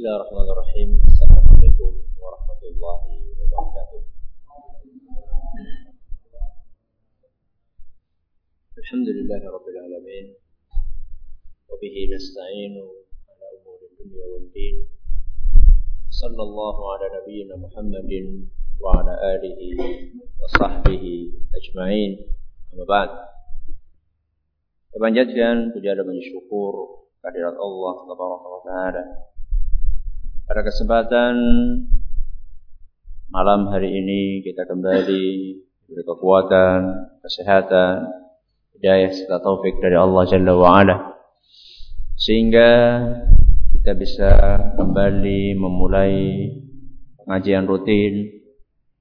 بسم الله الرحمن الرحيم السلام عليكم ورحمة الله وبركاته الحمد لله رب العالمين وبه نستعين على أمور الدنيا والدين صلى الله على نبينا محمد وعلى آله وصحبه أجمعين أما بعد Kepanjatkan puja dan syukur kehadirat Allah Taala pada kesempatan malam hari ini kita kembali diberi kekuatan, kesehatan, hidayah serta taufik dari Allah Jalla wa Ala. Sehingga kita bisa kembali memulai pengajian rutin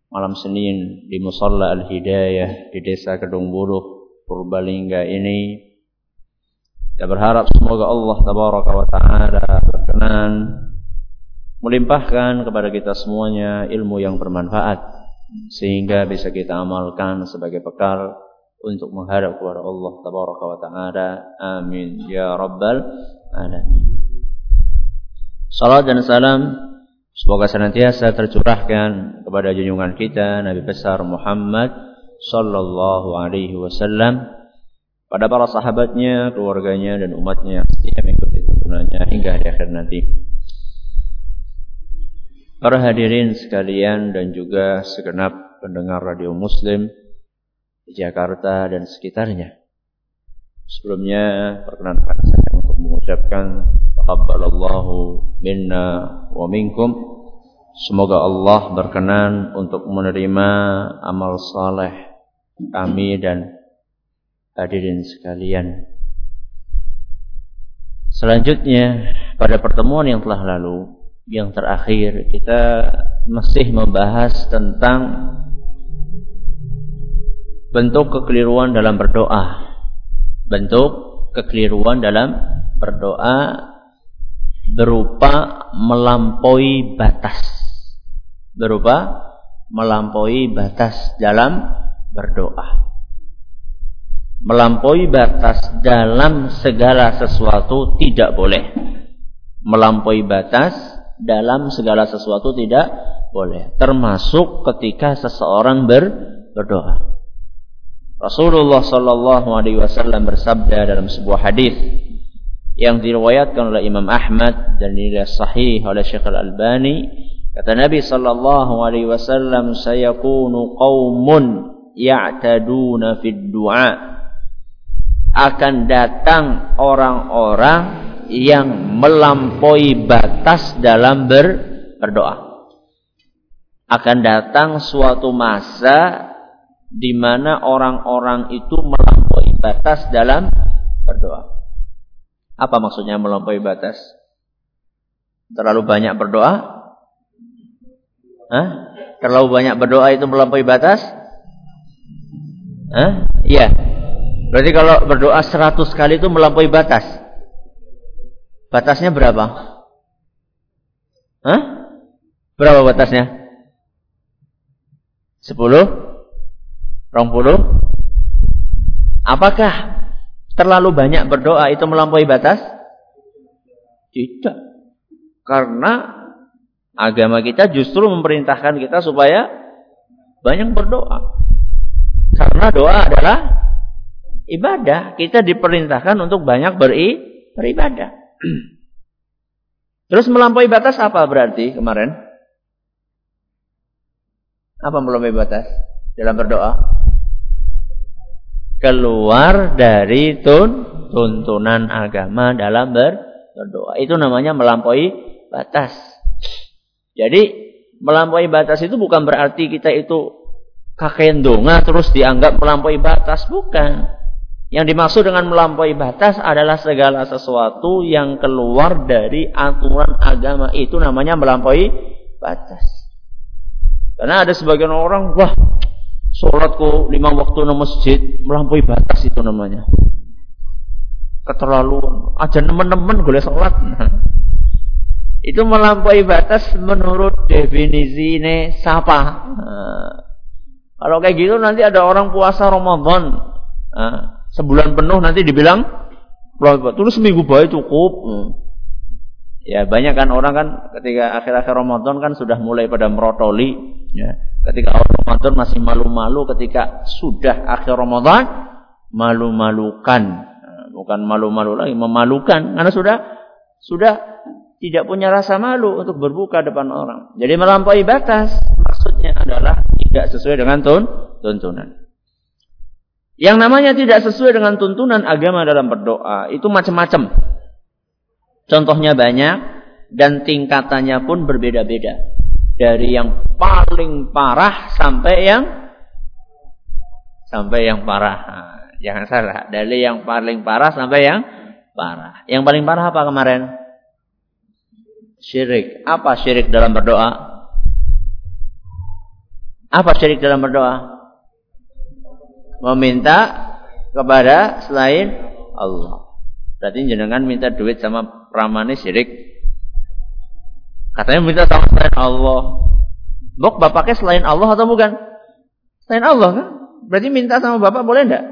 malam Senin di Musalla Al-Hidayah di Desa Kedung Buluh, Purbalingga ini. Kita berharap semoga Allah Tabaraka wa Ta'ala berkenan melimpahkan kepada kita semuanya ilmu yang bermanfaat sehingga bisa kita amalkan sebagai bekal untuk menghadap kepada Allah tabaraka wa taala. Amin. Ya rabbal alamin. Salat dan salam. Semoga senantiasa tercurahkan kepada junjungan kita Nabi besar Muhammad sallallahu alaihi wasallam pada para sahabatnya, keluarganya dan umatnya yang setia mengikuti tuntunannya hingga hari akhir nanti. Para hadirin sekalian dan juga segenap pendengar radio muslim di Jakarta dan sekitarnya. Sebelumnya perkenankan saya untuk mengucapkan taqabbalallahu minna wa minkum. Semoga Allah berkenan untuk menerima amal saleh kami dan hadirin sekalian. Selanjutnya pada pertemuan yang telah lalu yang terakhir kita masih membahas tentang bentuk kekeliruan dalam berdoa. Bentuk kekeliruan dalam berdoa berupa melampaui batas. Berupa melampaui batas dalam berdoa. Melampaui batas dalam segala sesuatu tidak boleh. Melampaui batas dalam segala sesuatu tidak boleh. Termasuk ketika seseorang ber, berdoa. Rasulullah Shallallahu Alaihi Wasallam bersabda dalam sebuah hadis yang diriwayatkan oleh Imam Ahmad dan dinilai sahih oleh Syekh Al Albani kata Nabi Shallallahu Alaihi Wasallam saya kunu qaumun ya'taduna fid du'a akan datang orang-orang yang melampaui batas dalam ber, berdoa. Akan datang suatu masa di mana orang-orang itu melampaui batas dalam berdoa. Apa maksudnya melampaui batas? Terlalu banyak berdoa? Hah? Terlalu banyak berdoa itu melampaui batas? Hah? Iya. Berarti kalau berdoa 100 kali itu melampaui batas. Batasnya berapa? Hah? Berapa batasnya? Sepuluh? puluh? Apakah terlalu banyak berdoa itu melampaui batas? Tidak. Karena agama kita justru memerintahkan kita supaya banyak berdoa. Karena doa adalah ibadah. Kita diperintahkan untuk banyak beri, beribadah. Terus melampaui batas apa berarti kemarin? Apa melampaui batas dalam berdoa? Keluar dari tun tuntunan agama dalam ber berdoa. Itu namanya melampaui batas. Jadi melampaui batas itu bukan berarti kita itu kakek terus dianggap melampaui batas, bukan. Yang dimaksud dengan melampaui batas adalah segala sesuatu yang keluar dari aturan agama itu namanya melampaui batas. Karena ada sebagian orang, wah, sholatku lima waktu di masjid melampaui batas itu namanya. Keterlaluan. Aja teman-teman boleh sholat. Nah, itu melampaui batas menurut definisi ini siapa? Nah, kalau kayak gitu nanti ada orang puasa Ramadan. Nah, sebulan penuh nanti dibilang tulis seminggu baik cukup. Hmm. Ya, banyak kan orang kan ketika akhir-akhir Ramadan kan sudah mulai pada merotoli, ya. Ketika awal Ramadan masih malu-malu, ketika sudah akhir Ramadan malu-malukan. Nah, bukan malu-malu lagi, memalukan karena sudah sudah tidak punya rasa malu untuk berbuka depan orang. Jadi melampaui batas maksudnya adalah tidak sesuai dengan tun tuntunan. Yang namanya tidak sesuai dengan tuntunan agama dalam berdoa itu macam-macam. Contohnya banyak dan tingkatannya pun berbeda-beda. Dari yang paling parah sampai yang sampai yang parah. Jangan salah, dari yang paling parah sampai yang parah. Yang paling parah apa kemarin? Syirik. Apa syirik dalam berdoa? Apa syirik dalam berdoa? Meminta kepada selain Allah. Berarti jenengan minta duit sama pramane syirik. Katanya minta sama selain Allah. Bok bapaknya selain Allah atau bukan? Selain Allah kan? Berarti minta sama bapak boleh enggak?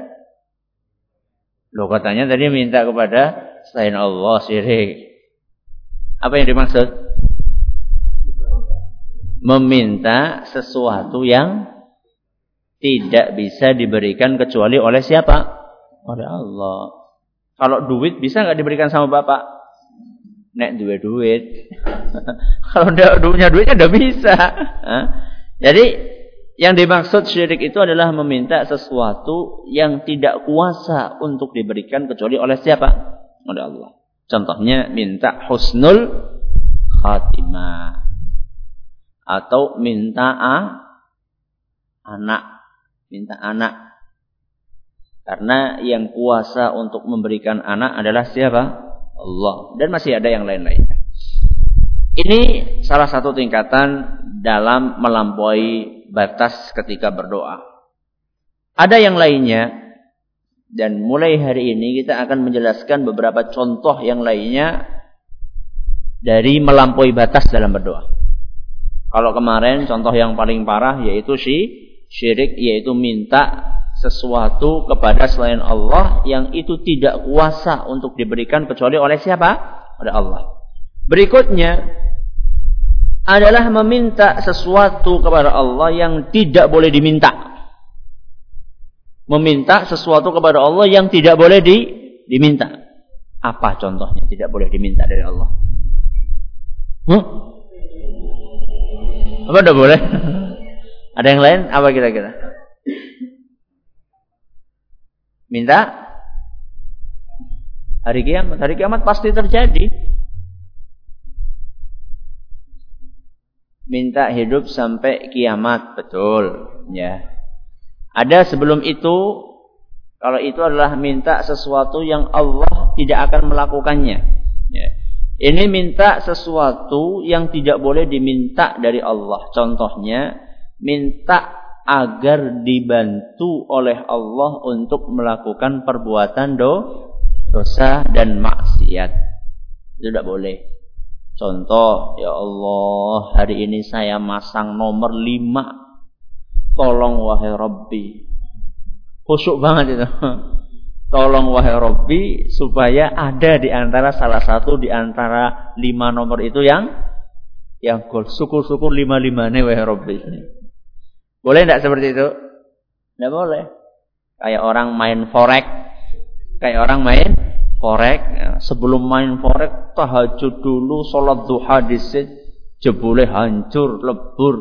Loh katanya tadi minta kepada selain Allah syirik. Apa yang dimaksud? Meminta sesuatu yang tidak bisa diberikan kecuali oleh siapa? Oleh Allah. Kalau duit bisa nggak diberikan sama bapak? Nek duit duit. Kalau tidak punya duitnya tidak bisa. Jadi yang dimaksud syirik itu adalah meminta sesuatu yang tidak kuasa untuk diberikan kecuali oleh siapa? Oleh Allah. Contohnya minta husnul khatimah atau minta a, anak, minta anak karena yang kuasa untuk memberikan anak adalah siapa? Allah. Dan masih ada yang lain-lain. Ini salah satu tingkatan dalam melampaui batas ketika berdoa. Ada yang lainnya dan mulai hari ini kita akan menjelaskan beberapa contoh yang lainnya dari melampaui batas dalam berdoa. Kalau kemarin contoh yang paling parah yaitu si syirik yaitu minta sesuatu kepada selain Allah yang itu tidak kuasa untuk diberikan kecuali oleh siapa? Oleh Allah. Berikutnya adalah meminta sesuatu kepada Allah yang tidak boleh diminta. Meminta sesuatu kepada Allah yang tidak boleh di, diminta. Apa contohnya tidak boleh diminta dari Allah? Huh? Apa tidak boleh? Ada yang lain? Apa kira-kira? minta hari kiamat. Hari kiamat pasti terjadi. Minta hidup sampai kiamat, betul, ya. Ada sebelum itu kalau itu adalah minta sesuatu yang Allah tidak akan melakukannya. Ya. Ini minta sesuatu yang tidak boleh diminta dari Allah. Contohnya, minta agar dibantu oleh Allah untuk melakukan perbuatan do, dosa dan maksiat. Itu tidak boleh. Contoh, ya Allah, hari ini saya masang nomor lima. Tolong wahai Rabbi. Khusyuk banget itu. Tolong wahai Rabbi supaya ada di antara salah satu di antara lima nomor itu yang yang syukur-syukur lima-limanya wahai Rabbi. Boleh tidak seperti itu? Tidak boleh. Kayak orang main forex. Kayak orang main forex. Sebelum main forex, tahajud dulu, sholat duha disit, jebule hancur, lebur.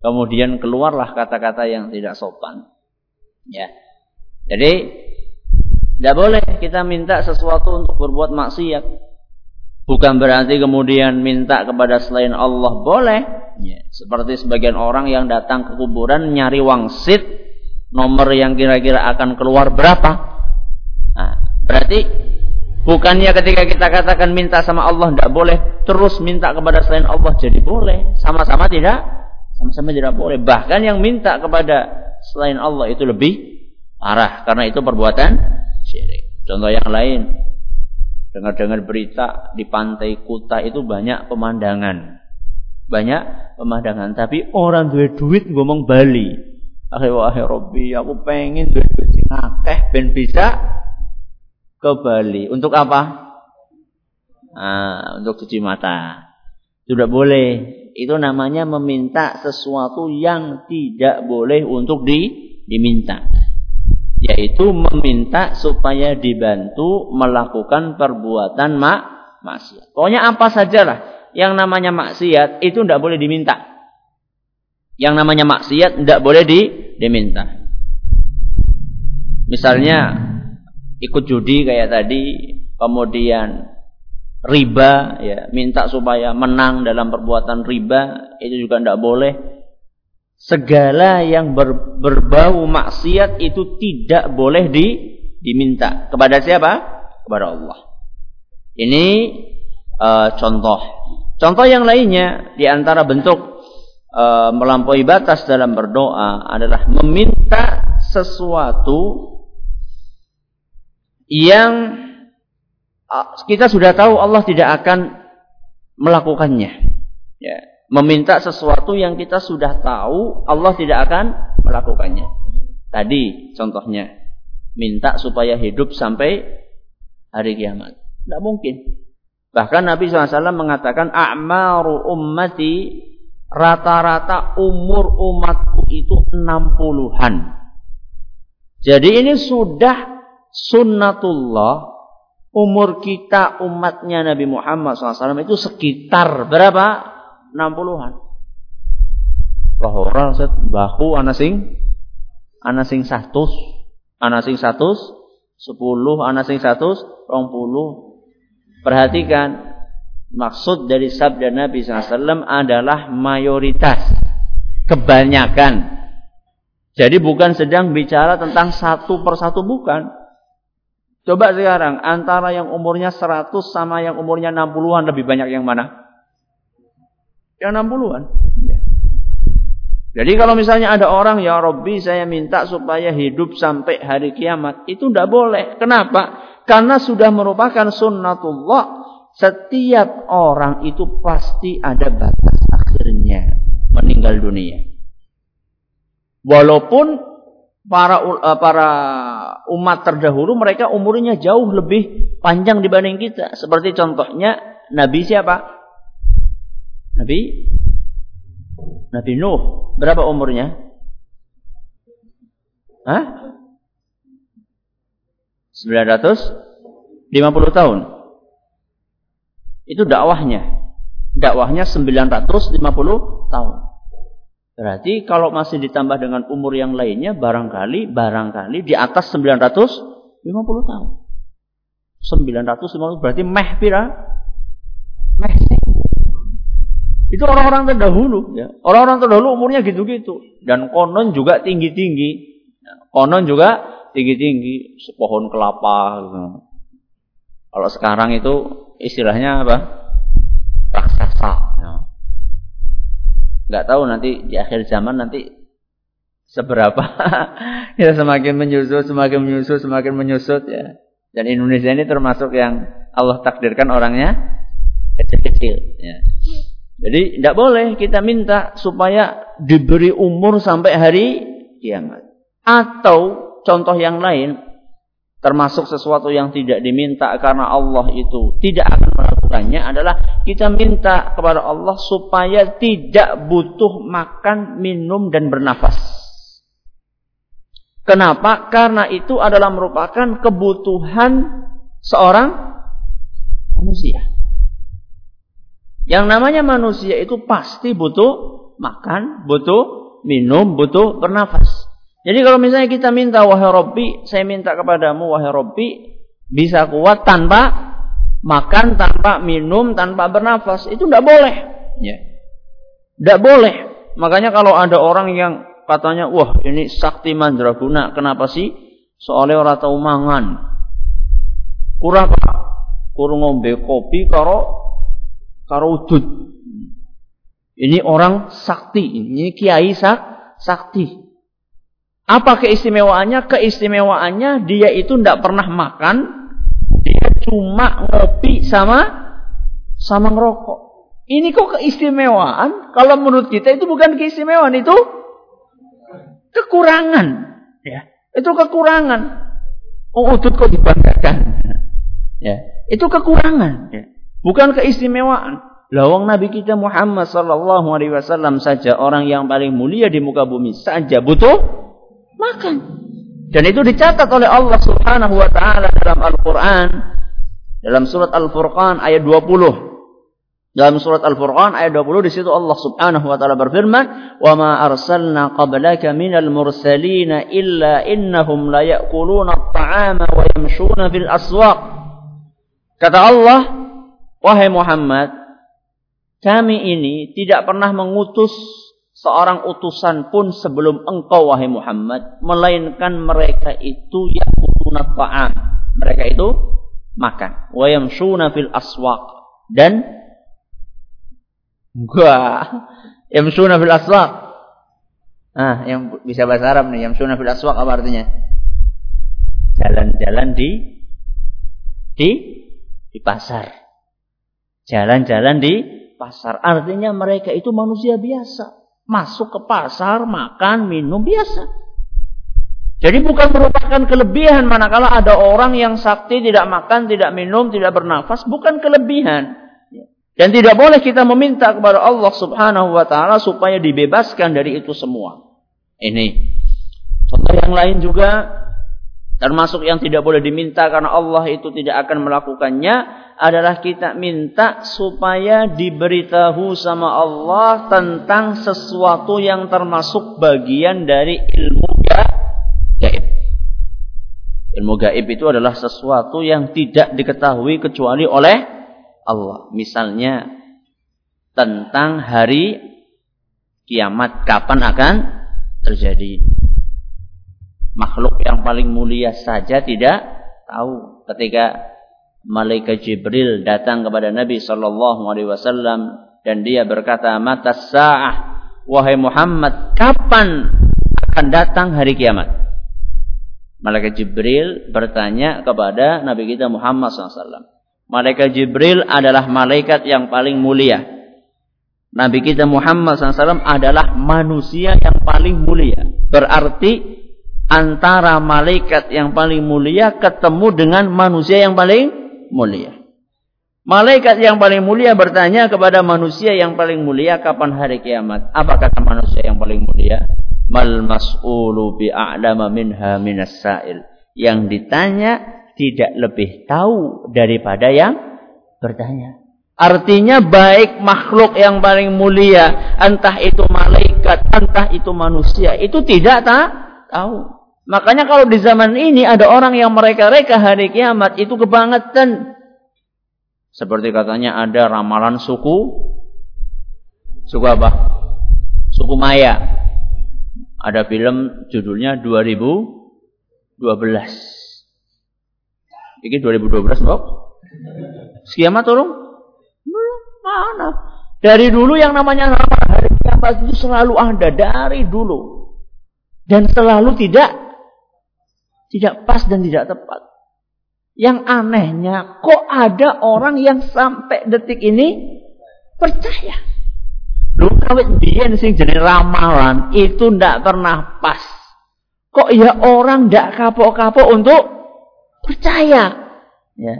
Kemudian keluarlah kata-kata yang tidak sopan. Ya. Jadi, tidak boleh kita minta sesuatu untuk berbuat maksiat. Bukan berarti kemudian minta kepada selain Allah boleh. Ya, seperti sebagian orang yang datang ke kuburan nyari wangsit nomor yang kira-kira akan keluar berapa. Nah, berarti bukannya ketika kita katakan minta sama Allah tidak boleh terus minta kepada selain Allah jadi boleh. Sama-sama tidak, sama-sama tidak boleh. Bahkan yang minta kepada selain Allah itu lebih parah karena itu perbuatan syirik. Contoh yang lain, Dengar-dengar berita di pantai Kuta itu banyak pemandangan. Banyak pemandangan. Tapi orang duit duit ngomong Bali. Akhir wahai Robbi, aku pengen duit duit sing akeh ben bisa ke Bali. Untuk apa? Nah, untuk cuci mata. Tidak boleh. Itu namanya meminta sesuatu yang tidak boleh untuk di, diminta. Yaitu meminta supaya dibantu melakukan perbuatan mak maksiat. Pokoknya apa sajalah yang namanya maksiat itu tidak boleh diminta. Yang namanya maksiat tidak boleh di, diminta. Misalnya ikut judi kayak tadi, kemudian riba ya minta supaya menang dalam perbuatan riba itu juga tidak boleh segala yang ber, berbau maksiat itu tidak boleh di, diminta kepada siapa kepada Allah ini uh, contoh contoh yang lainnya di antara bentuk uh, melampaui batas dalam berdoa adalah meminta sesuatu yang Ah, kita sudah tahu Allah tidak akan melakukannya. Ya. Meminta sesuatu yang kita sudah tahu Allah tidak akan melakukannya. Tadi contohnya minta supaya hidup sampai hari kiamat. Tidak mungkin. Bahkan Nabi SAW mengatakan a'maru ummati rata-rata umur umatku itu 60-an. Jadi ini sudah sunnatullah umur kita umatnya Nabi Muhammad SAW itu sekitar berapa? 60-an. Bahora set bahu anasing anasing satu anasing satu sepuluh anasing satu rong puluh. Perhatikan maksud dari sabda Nabi SAW adalah mayoritas kebanyakan. Jadi bukan sedang bicara tentang satu persatu bukan. Coba sekarang antara yang umurnya 100 sama yang umurnya 60-an lebih banyak yang mana? Yang 60-an. Jadi kalau misalnya ada orang ya Robbi saya minta supaya hidup sampai hari kiamat itu tidak boleh. Kenapa? Karena sudah merupakan sunnatullah. Setiap orang itu pasti ada batas akhirnya meninggal dunia. Walaupun para uh, para umat terdahulu mereka umurnya jauh lebih panjang dibanding kita. Seperti contohnya Nabi siapa? Nabi Nabi Nuh. Berapa umurnya? Hah? 950 tahun. Itu dakwahnya. Dakwahnya 950 tahun. Berarti kalau masih ditambah dengan umur yang lainnya barangkali barangkali di atas 950 tahun. 950 berarti meh pira? Meh Itu orang-orang terdahulu ya. Orang-orang terdahulu umurnya gitu-gitu dan konon juga tinggi-tinggi. Konon juga tinggi-tinggi, sepohon kelapa gitu. Kalau sekarang itu istilahnya apa? Raksasa. Ya nggak tahu nanti di akhir zaman nanti seberapa ya semakin menyusut semakin menyusut semakin menyusut ya dan Indonesia ini termasuk yang Allah takdirkan orangnya kecil-kecil ya. Jadi tidak boleh kita minta supaya diberi umur sampai hari kiamat atau contoh yang lain termasuk sesuatu yang tidak diminta karena Allah itu tidak akan melakukannya adalah kita minta kepada Allah supaya tidak butuh makan, minum dan bernafas. Kenapa? Karena itu adalah merupakan kebutuhan seorang manusia. Yang namanya manusia itu pasti butuh makan, butuh minum, butuh bernafas. Jadi kalau misalnya kita minta wahai Robbi, saya minta kepadamu wahai Robbi, bisa kuat tanpa makan, tanpa minum, tanpa bernafas, itu tidak boleh. Ya. Tidak boleh. Makanya kalau ada orang yang katanya, wah ini sakti mandraguna, kenapa sih? Soalnya orang tahu mangan. Kurang? Kurang ngombe kopi karo karo udut. Ini orang sakti, ini kiai sak, sakti. Apa keistimewaannya? Keistimewaannya dia itu tidak pernah makan, dia cuma ngopi sama sama ngerokok. Ini kok keistimewaan? Kalau menurut kita itu bukan keistimewaan, itu kekurangan. Ya, itu kekurangan. Oh, udut kok dibanggakan. Ya, itu kekurangan. Ya. Bukan keistimewaan. Lawang Nabi kita Muhammad sallallahu alaihi wasallam saja orang yang paling mulia di muka bumi saja butuh makan. Dan itu dicatat oleh Allah Subhanahu wa taala dalam Al-Qur'an dalam surat Al-Furqan ayat 20. Dalam surat Al-Furqan ayat 20 di situ Allah Subhanahu wa taala berfirman, "Wa ma arsalna qablaka minal mursalin illa innahum la ya'kuluna at-ta'ama wa yamshuna fil aswaq." Kata Allah, "Wahai Muhammad, kami ini tidak pernah mengutus seorang utusan pun sebelum engkau wahai Muhammad, melainkan mereka itu ya'kuluna at-ta'am." Mereka itu makan, wa yamshuna fil aswaq dan Gua yamsuna fil aswaq. Ah, yang bisa bahasa Arab nih, yamsuna fil aswaq apa artinya? Jalan-jalan di di di pasar. Jalan-jalan di pasar. Artinya mereka itu manusia biasa. Masuk ke pasar, makan, minum biasa. Jadi bukan merupakan kelebihan manakala ada orang yang sakti tidak makan, tidak minum, tidak bernafas, bukan kelebihan. Dan tidak boleh kita meminta kepada Allah Subhanahu wa taala supaya dibebaskan dari itu semua. Ini. Contoh yang lain juga termasuk yang tidak boleh diminta karena Allah itu tidak akan melakukannya adalah kita minta supaya diberitahu sama Allah tentang sesuatu yang termasuk bagian dari ilmu gaib. Ilmu gaib itu adalah sesuatu yang tidak diketahui kecuali oleh Allah. Misalnya tentang hari kiamat kapan akan terjadi. Makhluk yang paling mulia saja tidak tahu ketika malaikat Jibril datang kepada Nabi sallallahu alaihi wasallam dan dia berkata, "Mata sa'ah wahai Muhammad, kapan akan datang hari kiamat?" Malaikat Jibril bertanya kepada Nabi kita Muhammad SAW. Malaikat Jibril adalah malaikat yang paling mulia. Nabi kita Muhammad SAW adalah manusia yang paling mulia. Berarti antara malaikat yang paling mulia ketemu dengan manusia yang paling mulia. Malaikat yang paling mulia bertanya kepada manusia yang paling mulia kapan hari kiamat. Apa kata manusia yang paling mulia? Mal mas'ulu bi'a'lama minha minas sa'il. Yang ditanya tidak lebih tahu daripada yang bertanya. Artinya baik makhluk yang paling mulia, entah itu malaikat, entah itu manusia, itu tidak tak tahu. Makanya kalau di zaman ini ada orang yang mereka-reka hari kiamat itu kebangetan. Seperti katanya ada ramalan suku suku apa? Suku Maya. Ada film judulnya 2012. Ini 2012 kok. Kiamat turun? Mana? Dari dulu yang namanya hari kiamat itu selalu ada dari dulu. Dan selalu tidak tidak pas dan tidak tepat. Yang anehnya kok ada orang yang sampai detik ini percaya. Lu kawit biyen sing jenis ramalan itu ndak pernah pas. Kok ya orang ndak kapok-kapok untuk Percaya. Ya.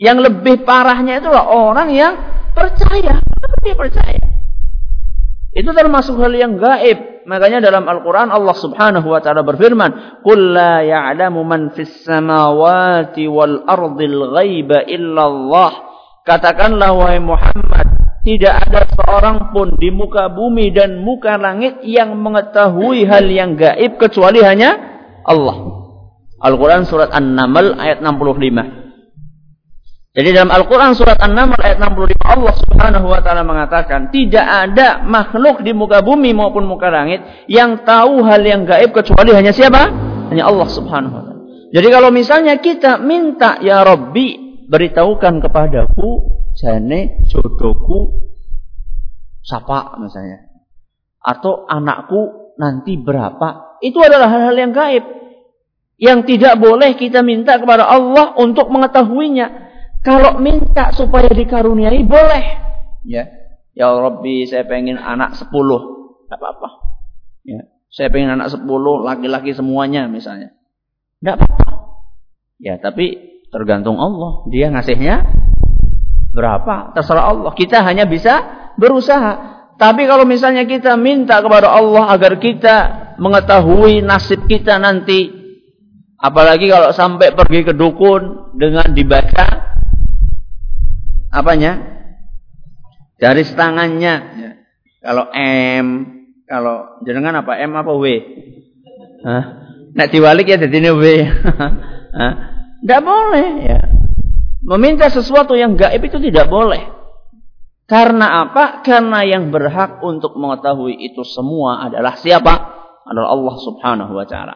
Yang lebih parahnya itulah orang yang percaya. Dia percaya? Itu termasuk hal yang gaib. Makanya dalam Al-Quran Allah subhanahu wa ta'ala berfirman. Qul la ya'lamu man fis samawati wal ardil ghaiba illallah. Katakanlah wahai Muhammad. Tidak ada seorang pun di muka bumi dan muka langit yang mengetahui hal yang gaib kecuali hanya Allah. Al-Quran surat An-Naml ayat 65. Jadi dalam Al-Quran surat An-Naml ayat 65 Allah subhanahu wa ta'ala mengatakan tidak ada makhluk di muka bumi maupun muka langit yang tahu hal yang gaib kecuali hanya siapa? Hanya Allah subhanahu wa ta'ala. Jadi kalau misalnya kita minta ya Rabbi beritahukan kepadaku jane jodohku siapa misalnya atau anakku nanti berapa itu adalah hal-hal yang gaib yang tidak boleh kita minta kepada Allah untuk mengetahuinya. Kalau minta supaya dikaruniai boleh. Ya. Ya Rabbi, saya pengen anak sepuluh. Tidak apa-apa. Ya. Saya pengen anak sepuluh, laki-laki semuanya misalnya. Tidak apa-apa. Ya, tapi tergantung Allah. Dia ngasihnya berapa? Terserah Allah. Kita hanya bisa berusaha. Tapi kalau misalnya kita minta kepada Allah agar kita mengetahui nasib kita nanti, apalagi kalau sampai pergi ke dukun dengan dibaca apanya? Garis tangannya. Ya. Kalau M, kalau jenengan apa M apa W? Hah? Nek diwalik ya jadi W. Tidak boleh ya. Meminta sesuatu yang gaib itu tidak boleh. Karena apa? Karena yang berhak untuk mengetahui itu semua adalah siapa? Adalah Allah Subhanahu wa taala.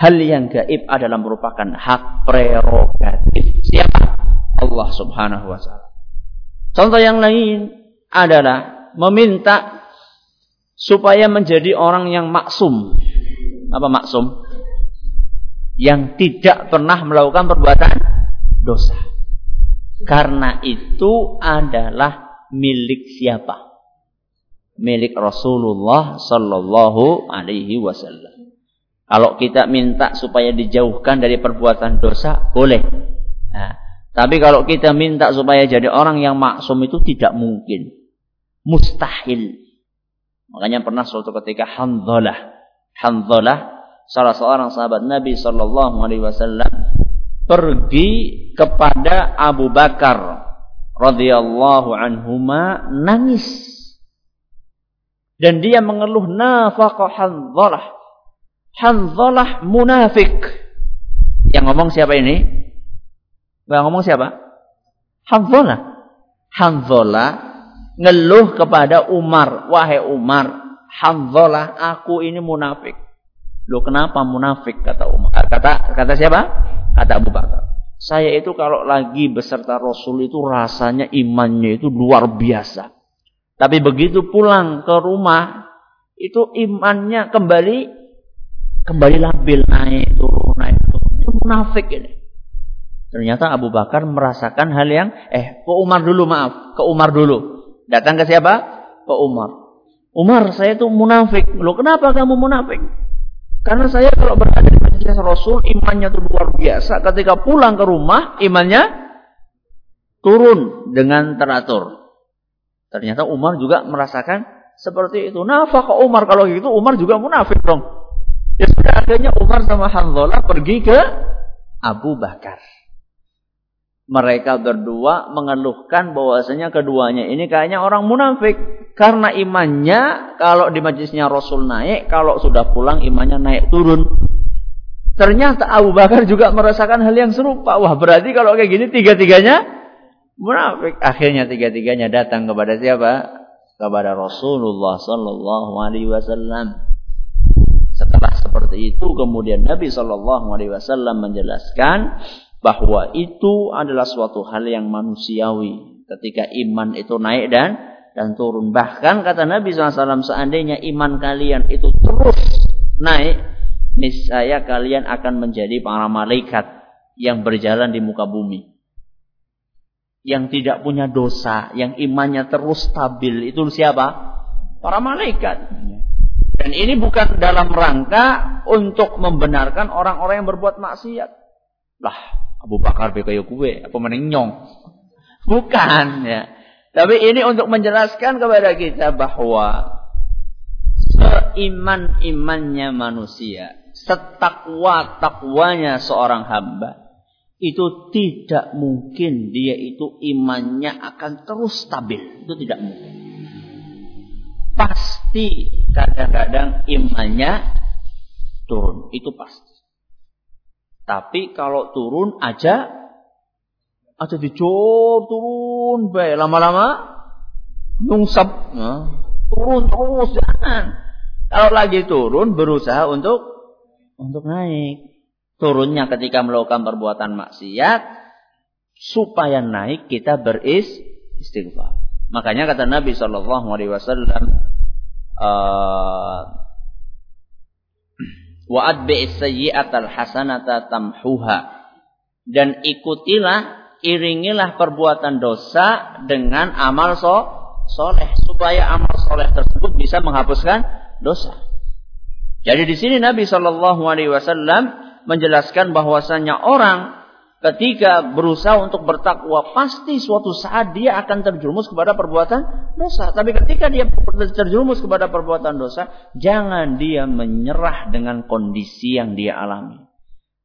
Hal yang gaib adalah merupakan hak prerogatif siapa? Allah Subhanahu wa taala. Contoh yang lain adalah meminta supaya menjadi orang yang maksum. Apa maksum? Yang tidak pernah melakukan perbuatan dosa. Karena itu adalah milik siapa? Milik Rasulullah sallallahu alaihi wasallam. Kalau kita minta supaya dijauhkan dari perbuatan dosa, boleh. Nah, tapi kalau kita minta supaya jadi orang yang maksum itu tidak mungkin. Mustahil. Makanya pernah suatu ketika Hanzalah. Hanzalah salah seorang sahabat Nabi sallallahu alaihi wasallam pergi kepada Abu Bakar radhiyallahu anhuma nangis dan dia mengeluh nafaqah Hanzalah Hanzalah munafik yang ngomong siapa ini yang ngomong siapa? Hanzalah Hanzalah ngeluh kepada Umar. Wahai Umar Hanzalah aku ini munafik. Loh kenapa munafik? Kata Umar. Kata kata siapa? Kata Abu Bakar. Saya itu kalau lagi beserta Rasul itu rasanya imannya itu luar biasa. Tapi begitu pulang ke rumah, itu imannya kembali kembali labil naik turun naik turun. Itu munafik ini. Ternyata Abu Bakar merasakan hal yang eh ke Umar dulu maaf, ke Umar dulu. Datang ke siapa? Ke Umar. Umar, saya itu munafik. Loh, kenapa kamu munafik? Karena saya kalau berada di majelis Rasul imannya itu luar biasa. Ketika pulang ke rumah imannya turun dengan teratur. Ternyata Umar juga merasakan seperti itu. Nafkah Umar kalau gitu Umar juga munafik dong. Ya sudah akhirnya Umar sama Hanzalah pergi ke Abu Bakar mereka berdua mengeluhkan bahwasanya keduanya ini kayaknya orang munafik. Karena imannya kalau di majlisnya Rasul naik kalau sudah pulang imannya naik turun. Ternyata Abu Bakar juga merasakan hal yang serupa. Wah berarti kalau kayak gini tiga-tiganya munafik. Akhirnya tiga-tiganya datang kepada siapa? Kepada Rasulullah sallallahu alaihi wasallam. Setelah seperti itu kemudian Nabi sallallahu alaihi wasallam menjelaskan bahwa itu adalah suatu hal yang manusiawi ketika iman itu naik dan dan turun. Bahkan kata Nabi SAW, seandainya iman kalian itu terus naik, niscaya kalian akan menjadi para malaikat yang berjalan di muka bumi. Yang tidak punya dosa, yang imannya terus stabil, itu siapa? Para malaikat. Dan ini bukan dalam rangka untuk membenarkan orang-orang yang berbuat maksiat. Lah, Abu Bakar be kaya kue, apa mending nyong. Bukan ya. Tapi ini untuk menjelaskan kepada kita bahwa seiman-imannya manusia, setakwa-takwanya seorang hamba, itu tidak mungkin dia itu imannya akan terus stabil. Itu tidak mungkin. Pasti kadang-kadang imannya turun. Itu pasti. Tapi kalau turun aja aja dicor turun baik lama-lama nungsep nah, turun terus jangan. Kalau lagi turun berusaha untuk untuk naik. Turunnya ketika melakukan perbuatan maksiat supaya naik kita beris istighfar. Makanya kata Nabi Shallallahu Alaihi Wasallam, uh, wa adbi'is sayyi'atal hasanata tamhuha dan ikutilah iringilah perbuatan dosa dengan amal so soleh supaya amal soleh tersebut bisa menghapuskan dosa. Jadi di sini Nabi Shallallahu Alaihi Wasallam menjelaskan bahwasanya orang ketika berusaha untuk bertakwa, pasti suatu saat dia akan terjerumus kepada perbuatan dosa. Tapi ketika dia terjerumus kepada perbuatan dosa, jangan dia menyerah dengan kondisi yang dia alami.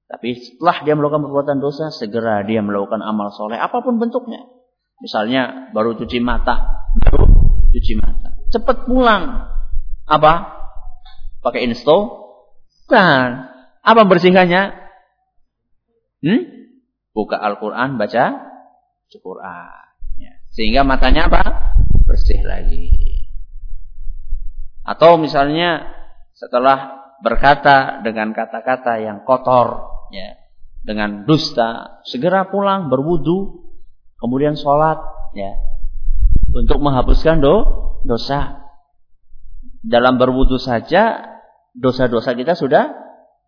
Tapi setelah dia melakukan perbuatan dosa, segera dia melakukan amal soleh, apa pun bentuknya. Misalnya baru cuci mata, baru cuci mata. Cepat pulang. Apa? Pakai insto? Kan. Apa bersihkannya? Hmm? Buka Al-Quran, baca Al-Quran. Ya. Sehingga matanya apa? Bersih lagi. Atau misalnya setelah berkata dengan kata-kata yang kotor, ya, dengan dusta, segera pulang berwudu, kemudian sholat, ya, untuk menghapuskan do, dosa. Dalam berwudu saja dosa-dosa kita sudah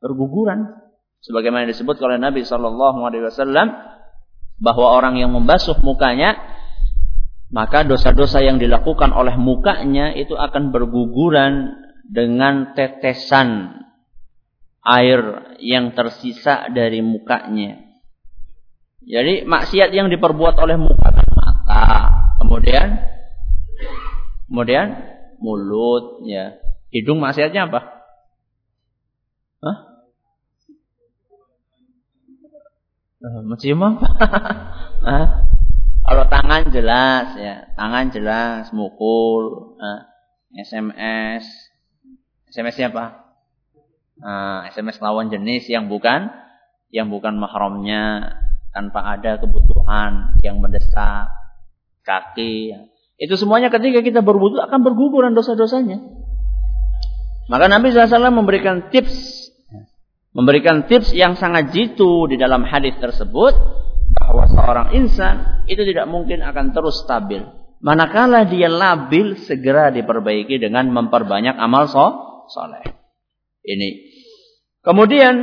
berguguran. Sebagaimana disebut oleh Nabi Shallallahu Alaihi Wasallam bahwa orang yang membasuh mukanya maka dosa-dosa yang dilakukan oleh mukanya itu akan berguguran dengan tetesan air yang tersisa dari mukanya. Jadi maksiat yang diperbuat oleh muka mata, kemudian kemudian mulut, ya. Hidung maksiatnya apa? Hah? Uh, mencium apa? Kalau tangan jelas ya, tangan jelas, mukul, uh, SMS, SMS siapa? Uh, SMS lawan jenis yang bukan yang bukan mahramnya tanpa ada kebutuhan yang mendesak kaki. Itu semuanya ketika kita berwudu akan berguguran dosa-dosanya. Maka Nabi SAW memberikan tips memberikan tips yang sangat jitu di dalam hadis tersebut bahwa seorang insan itu tidak mungkin akan terus stabil. Manakala dia labil segera diperbaiki dengan memperbanyak amal so soleh. Ini. Kemudian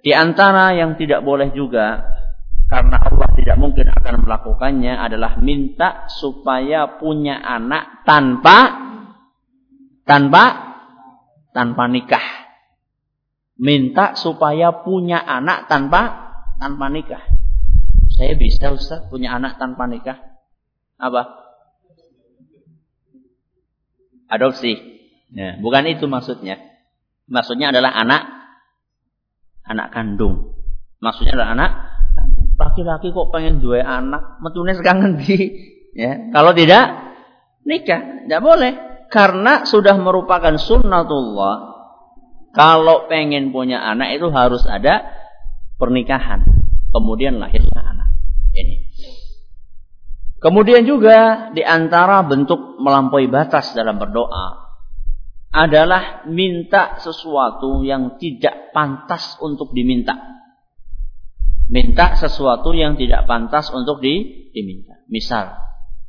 di antara yang tidak boleh juga karena Allah tidak mungkin akan melakukannya adalah minta supaya punya anak tanpa tanpa tanpa nikah. Minta supaya punya anak tanpa tanpa nikah. Saya bisa Ustaz punya anak tanpa nikah. Apa? Adopsi. Ya, bukan itu maksudnya. Maksudnya adalah anak anak kandung. Maksudnya adalah anak laki-laki kok pengen dua anak, metune sekarang di ya. Kalau tidak nikah, tidak boleh karena sudah merupakan sunnatullah. Kalau pengen punya anak itu harus ada pernikahan, kemudian lahirlah anak. Ini. Kemudian juga di antara bentuk melampaui batas dalam berdoa adalah minta sesuatu yang tidak pantas untuk diminta minta sesuatu yang tidak pantas untuk di, diminta. Misal,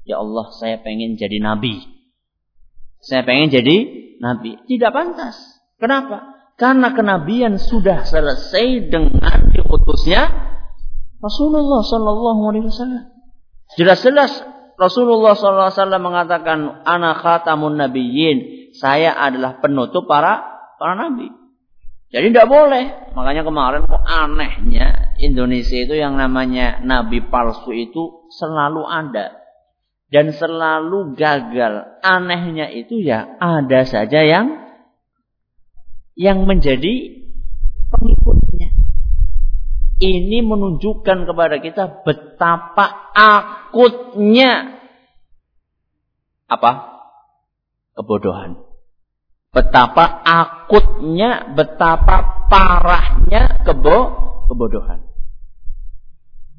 ya Allah saya pengen jadi nabi. Saya pengen jadi nabi. Tidak pantas. Kenapa? Karena kenabian sudah selesai dengan diutusnya Rasulullah Sallallahu Alaihi Wasallam. Jelas-jelas Rasulullah Sallallahu Alaihi Wasallam mengatakan, anak khatamun nabiyyin. Saya adalah penutup para para nabi. Jadi tidak boleh. Makanya kemarin kok anehnya Indonesia itu yang namanya nabi palsu itu selalu ada. Dan selalu gagal. Anehnya itu ya ada saja yang yang menjadi pengikutnya. Ini menunjukkan kepada kita betapa akutnya apa? Kebodohan. Betapa akutnya, betapa parahnya kebo kebodohan.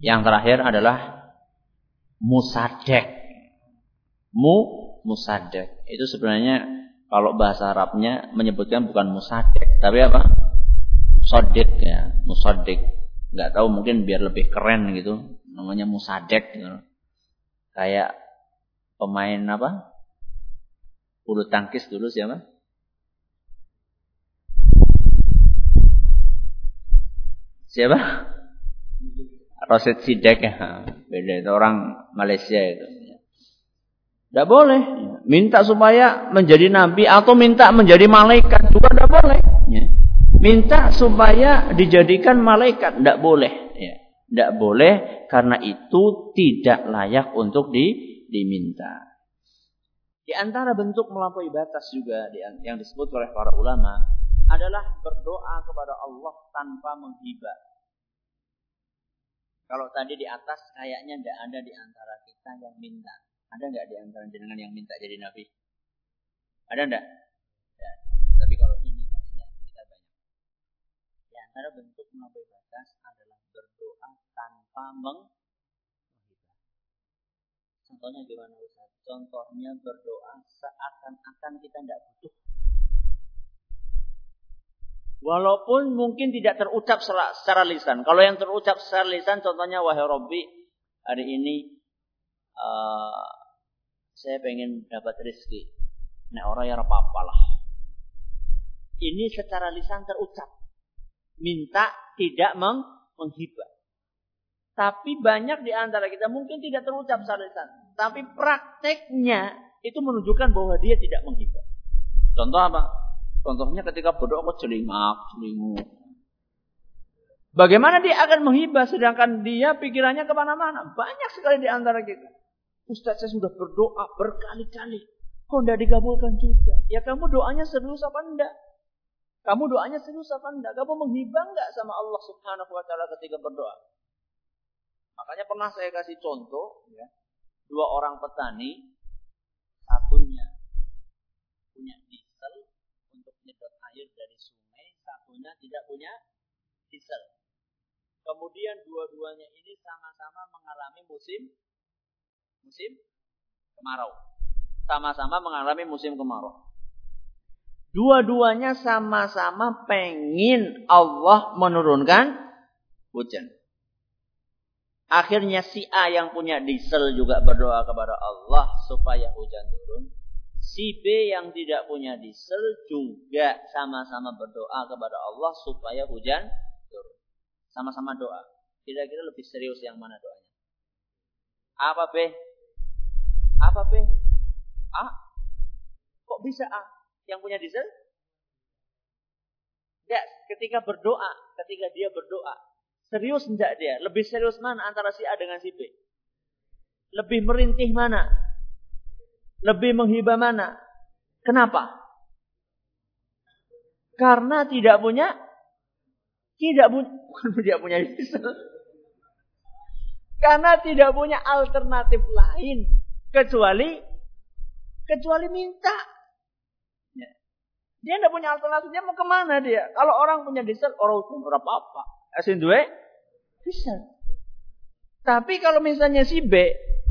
Yang terakhir adalah musadek. Mu musadek. Itu sebenarnya kalau bahasa Arabnya menyebutkan bukan musadek, tapi apa? Musadek ya, musadek. Nggak tahu mungkin biar lebih keren gitu, namanya musadek gitu. Kayak pemain apa? Bulu tangkis dulu siapa? Siapa? Rosid Sidek ya. Beda itu orang Malaysia itu. Tidak boleh. Minta supaya menjadi nabi atau minta menjadi malaikat juga tidak boleh. Minta supaya dijadikan malaikat tidak boleh. Ya. Tidak boleh karena itu tidak layak untuk di, diminta. Di antara bentuk melampaui batas juga yang disebut oleh para ulama adalah berdoa kepada Allah tanpa menghibah. Kalau tadi di atas kayaknya tidak ada di antara kita yang minta. Ada nggak di antara jenengan yang minta jadi nabi? Ada nggak? Ya. Tapi kalau ini kayaknya kita banyak. Di antara bentuk melampaui batas adalah berdoa tanpa menghibah. Contohnya gimana Ustaz? Contohnya berdoa seakan-akan kita tidak butuh. Walaupun mungkin tidak terucap secara lisan. Kalau yang terucap secara lisan, contohnya wahai Robbi, hari ini uh, saya pengen dapat rezeki. Nah orang yang apa-apa lah. Ini secara lisan terucap. Minta tidak meng menghibah. Tapi banyak di antara kita mungkin tidak terucap secara lisan. Tapi prakteknya itu menunjukkan bahwa dia tidak menghibah. Contoh apa? Contohnya ketika berdoa kok celingak, celinguk. Bagaimana dia akan menghibah sedangkan dia pikirannya ke mana-mana? Banyak sekali di antara kita. Ustaz saya sudah berdoa berkali-kali. Kok tidak dikabulkan juga? Ya kamu doanya serius apa enggak? Kamu doanya serius apa enggak? Kamu menghibah enggak sama Allah subhanahu wa ta'ala ketika berdoa? Makanya pernah saya kasih contoh, ya, dua orang petani, satunya punya diesel untuk menyedot air dari sungai, satunya tidak punya diesel. Kemudian dua-duanya ini sama-sama mengalami musim musim kemarau. Sama-sama mengalami musim kemarau. Dua-duanya sama-sama pengen Allah menurunkan hujan. Akhirnya si A yang punya diesel juga berdoa kepada Allah supaya hujan turun. Si B yang tidak punya diesel juga sama-sama berdoa kepada Allah supaya hujan turun. Sama-sama doa. Kira-kira lebih serius yang mana doanya? Apa B? Apa B? A? Kok bisa A yang punya diesel? Ya, ketika berdoa, ketika dia berdoa, Serius enggak dia? Lebih serius mana antara si A dengan si B? Lebih merintih mana? Lebih menghibah mana? Kenapa? Karena tidak punya tidak punya tidak punya Karena tidak punya alternatif lain kecuali kecuali minta. Ya. Dia tidak punya alternatifnya mau ke mana dia? Kalau orang punya diesel, orang pun berapa apa. Asin duwe diesel. Tapi kalau misalnya si B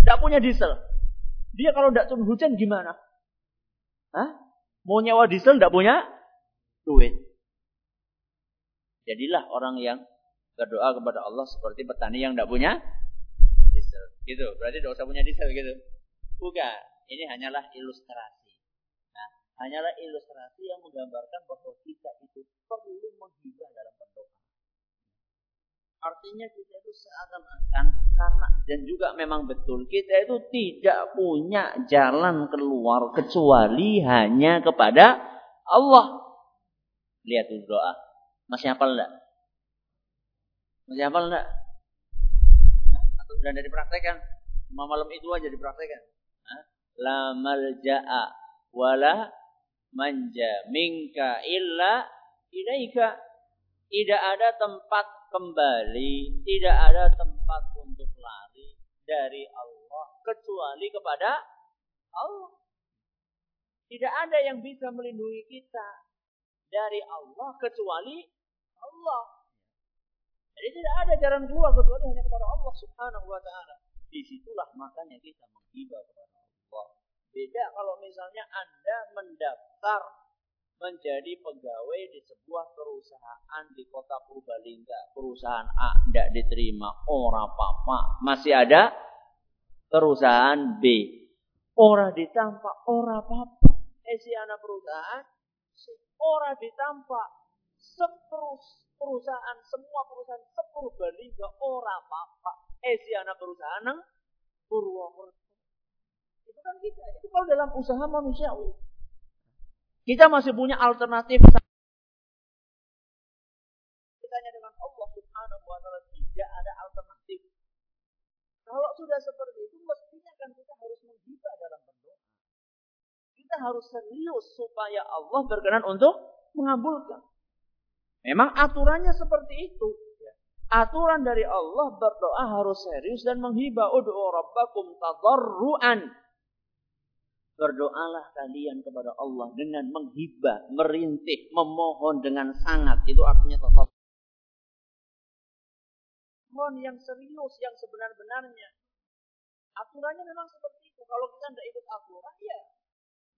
tidak punya diesel, dia kalau tidak turun hujan gimana? Hah? Mau nyawa diesel tidak punya duit. Jadilah orang yang berdoa kepada Allah seperti petani yang tidak punya diesel. Gitu. Berarti tidak usah punya diesel gitu. Bukan. Ini hanyalah ilustrasi. Nah, hanyalah ilustrasi yang menggambarkan bahwa kita itu perlu menghibah dalam berdoa. Artinya kita itu seakan-akan karena dan juga memang betul kita itu tidak punya jalan keluar kecuali hanya kepada Allah. Lihat dulu doa. Masih hafal enggak? Masih hafal enggak? Atau sudah ada dipraktekan? Cuma malam itu aja dipraktekan. La malja'a wala manja minka illa ilaika. Tidak ada tempat kembali, tidak ada tempat untuk lari dari Allah kecuali kepada Allah. Tidak ada yang bisa melindungi kita dari Allah kecuali Allah. Jadi tidak ada jalan keluar kecuali hanya kepada Allah Subhanahu wa taala. Di situlah makanya kita menghibah kepada Allah. Beda kalau misalnya Anda mendaftar menjadi pegawai di sebuah perusahaan di kota Purbalingga. Perusahaan A tidak diterima, orang apa Masih ada perusahaan B. Orang ditampak, orang apa Eh si anak perusahaan, orang ditampak. Seperus perusahaan, semua perusahaan sepurbalingga orang apa Eh si anak perusahaan Purwokerto. Itu kan kita. Itu kalau dalam usaha manusiawi. Kita masih punya alternatif Kita hanya dengan Allah Subhanahu wa taala tidak ada alternatif. Kalau sudah seperti itu mestinya kan kita harus menggibah dalam berdoa. Kita harus serius supaya Allah berkenan untuk mengabulkan. Memang aturannya seperti itu. Aturan dari Allah berdoa harus serius dan menghibah. Udu'u rabbakum tadarruan Berdoalah kalian kepada Allah dengan menghibah, merintih, memohon dengan sangat. Itu artinya tadarru. Mohon yang serius, yang sebenar-benarnya. Aturannya memang seperti itu. Kalau kita tidak ikut aturan, ya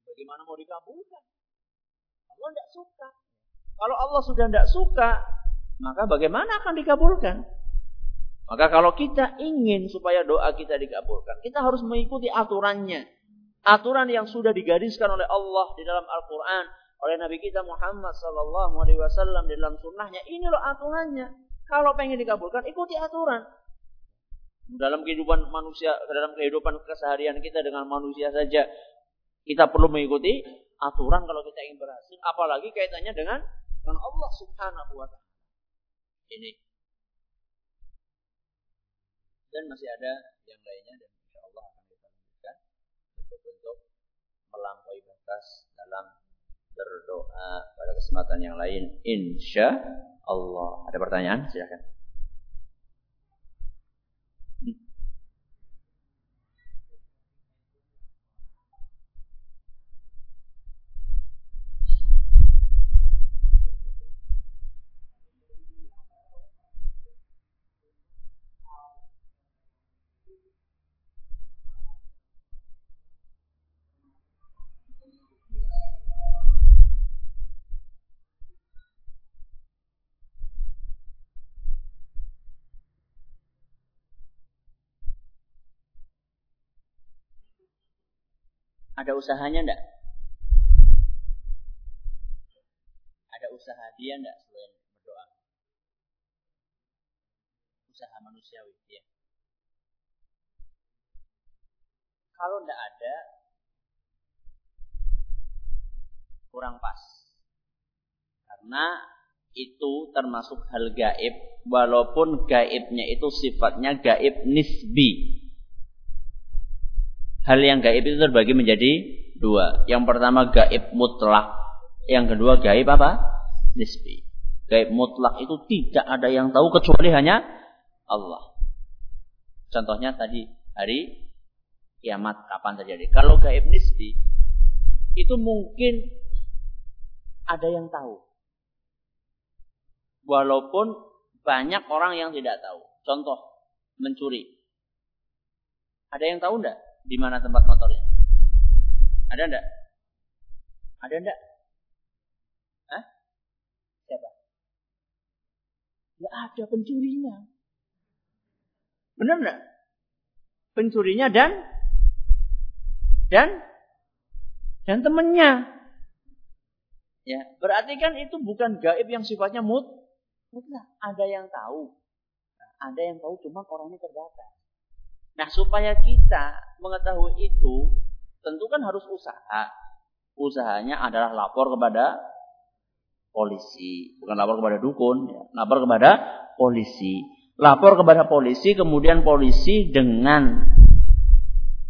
bagaimana mau dikabulkan? Allah tidak suka. Kalau Allah sudah tidak suka, maka bagaimana akan dikabulkan? Maka kalau kita ingin supaya doa kita dikabulkan, kita harus mengikuti aturannya. Aturan yang sudah digariskan oleh Allah di dalam Al-Quran, oleh Nabi kita Muhammad Sallallahu Alaihi Wasallam di dalam sunnahnya. Ini loh aturannya. Kalau pengen dikabulkan, ikuti aturan. Dalam kehidupan manusia, dalam kehidupan keseharian kita dengan manusia saja, kita perlu mengikuti aturan kalau kita ingin berhasil. Apalagi kaitannya dengan dengan Allah Subhanahu Wa Taala ini. Dan masih ada yang lainnya dan insya Allah akan kita lanjutkan bentuk-bentuk melampaui batas dalam berdoa pada kesempatan yang lain. Insya Allah. Ada pertanyaan? Silahkan. Ada usahanya enggak? Ada usaha dia enggak selain berdoa? Usaha manusiawi, ya. Kalau enggak ada, kurang pas. Karena itu termasuk hal gaib, walaupun gaibnya itu sifatnya gaib nisbi hal yang gaib itu terbagi menjadi dua. Yang pertama gaib mutlak, yang kedua gaib apa? Nisbi. Gaib mutlak itu tidak ada yang tahu kecuali hanya Allah. Contohnya tadi hari kiamat kapan terjadi. Kalau gaib nisbi itu mungkin ada yang tahu. Walaupun banyak orang yang tidak tahu. Contoh mencuri. Ada yang tahu enggak? Di mana tempat motornya? Ada enggak? Ada enggak? Hah? Siapa? Ya ada pencurinya. Benar enggak? Pencurinya dan dan dan temannya. Ya, berarti kan itu bukan gaib yang sifatnya mut mutlak. Ada yang tahu. Ada yang tahu cuma orangnya terbatas. Nah, supaya kita mengetahui itu, tentu kan harus usaha. Usahanya adalah lapor kepada polisi, bukan lapor kepada dukun, ya. lapor kepada polisi. Lapor kepada polisi, kemudian polisi dengan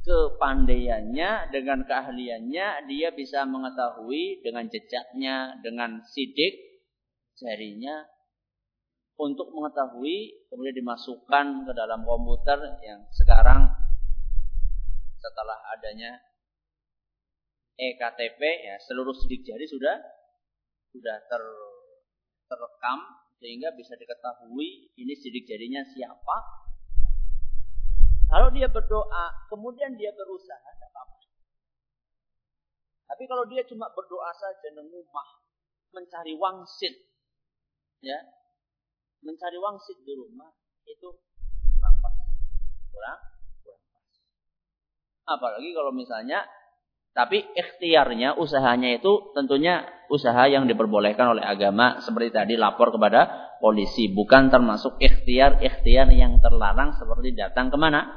kepandaiannya, dengan keahliannya, dia bisa mengetahui dengan jejaknya, dengan sidik jarinya, untuk mengetahui kemudian dimasukkan ke dalam komputer yang sekarang setelah adanya EKTP ya seluruh sidik jari sudah sudah ter, terekam sehingga bisa diketahui ini sidik jarinya siapa. Kalau dia berdoa, kemudian dia berusaha, tidak apa-apa. Tapi kalau dia cuma berdoa saja, nengumah, mencari wangsit, ya, mencari wangsit di rumah itu kurang pas. Kurang, kurang pas. Apalagi kalau misalnya tapi ikhtiarnya, usahanya itu tentunya usaha yang diperbolehkan oleh agama seperti tadi lapor kepada polisi, bukan termasuk ikhtiar-ikhtiar yang terlarang seperti datang ke mana?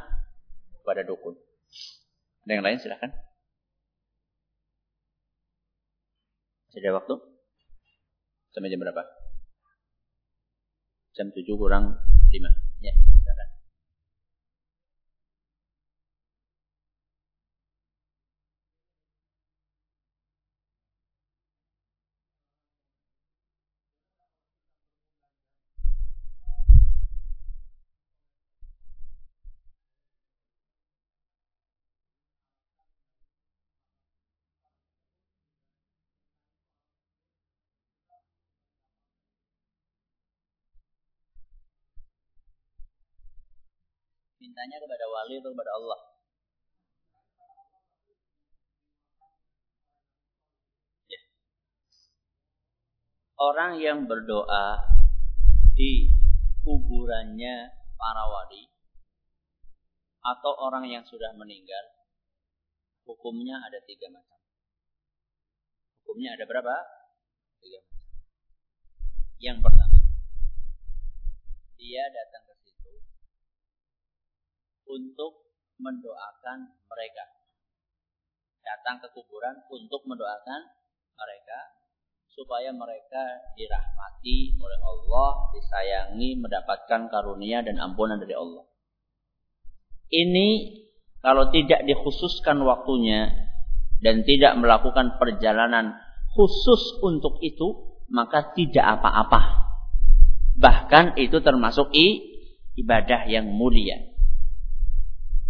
Kepada dukun. Ada yang lain silahkan. Masih waktu? Sampai jam berapa? Jam 7 kurang 5. Ya, silakan. Mintanya kepada wali atau kepada Allah? Ya. Orang yang berdoa di kuburannya para wali atau orang yang sudah meninggal, hukumnya ada tiga macam. Hukumnya ada berapa? Tiga macam. Yang pertama, dia datang ke untuk mendoakan mereka. Datang ke kuburan untuk mendoakan mereka supaya mereka dirahmati oleh Allah, disayangi, mendapatkan karunia dan ampunan dari Allah. Ini kalau tidak dikhususkan waktunya dan tidak melakukan perjalanan khusus untuk itu, maka tidak apa-apa. Bahkan itu termasuk ibadah yang mulia.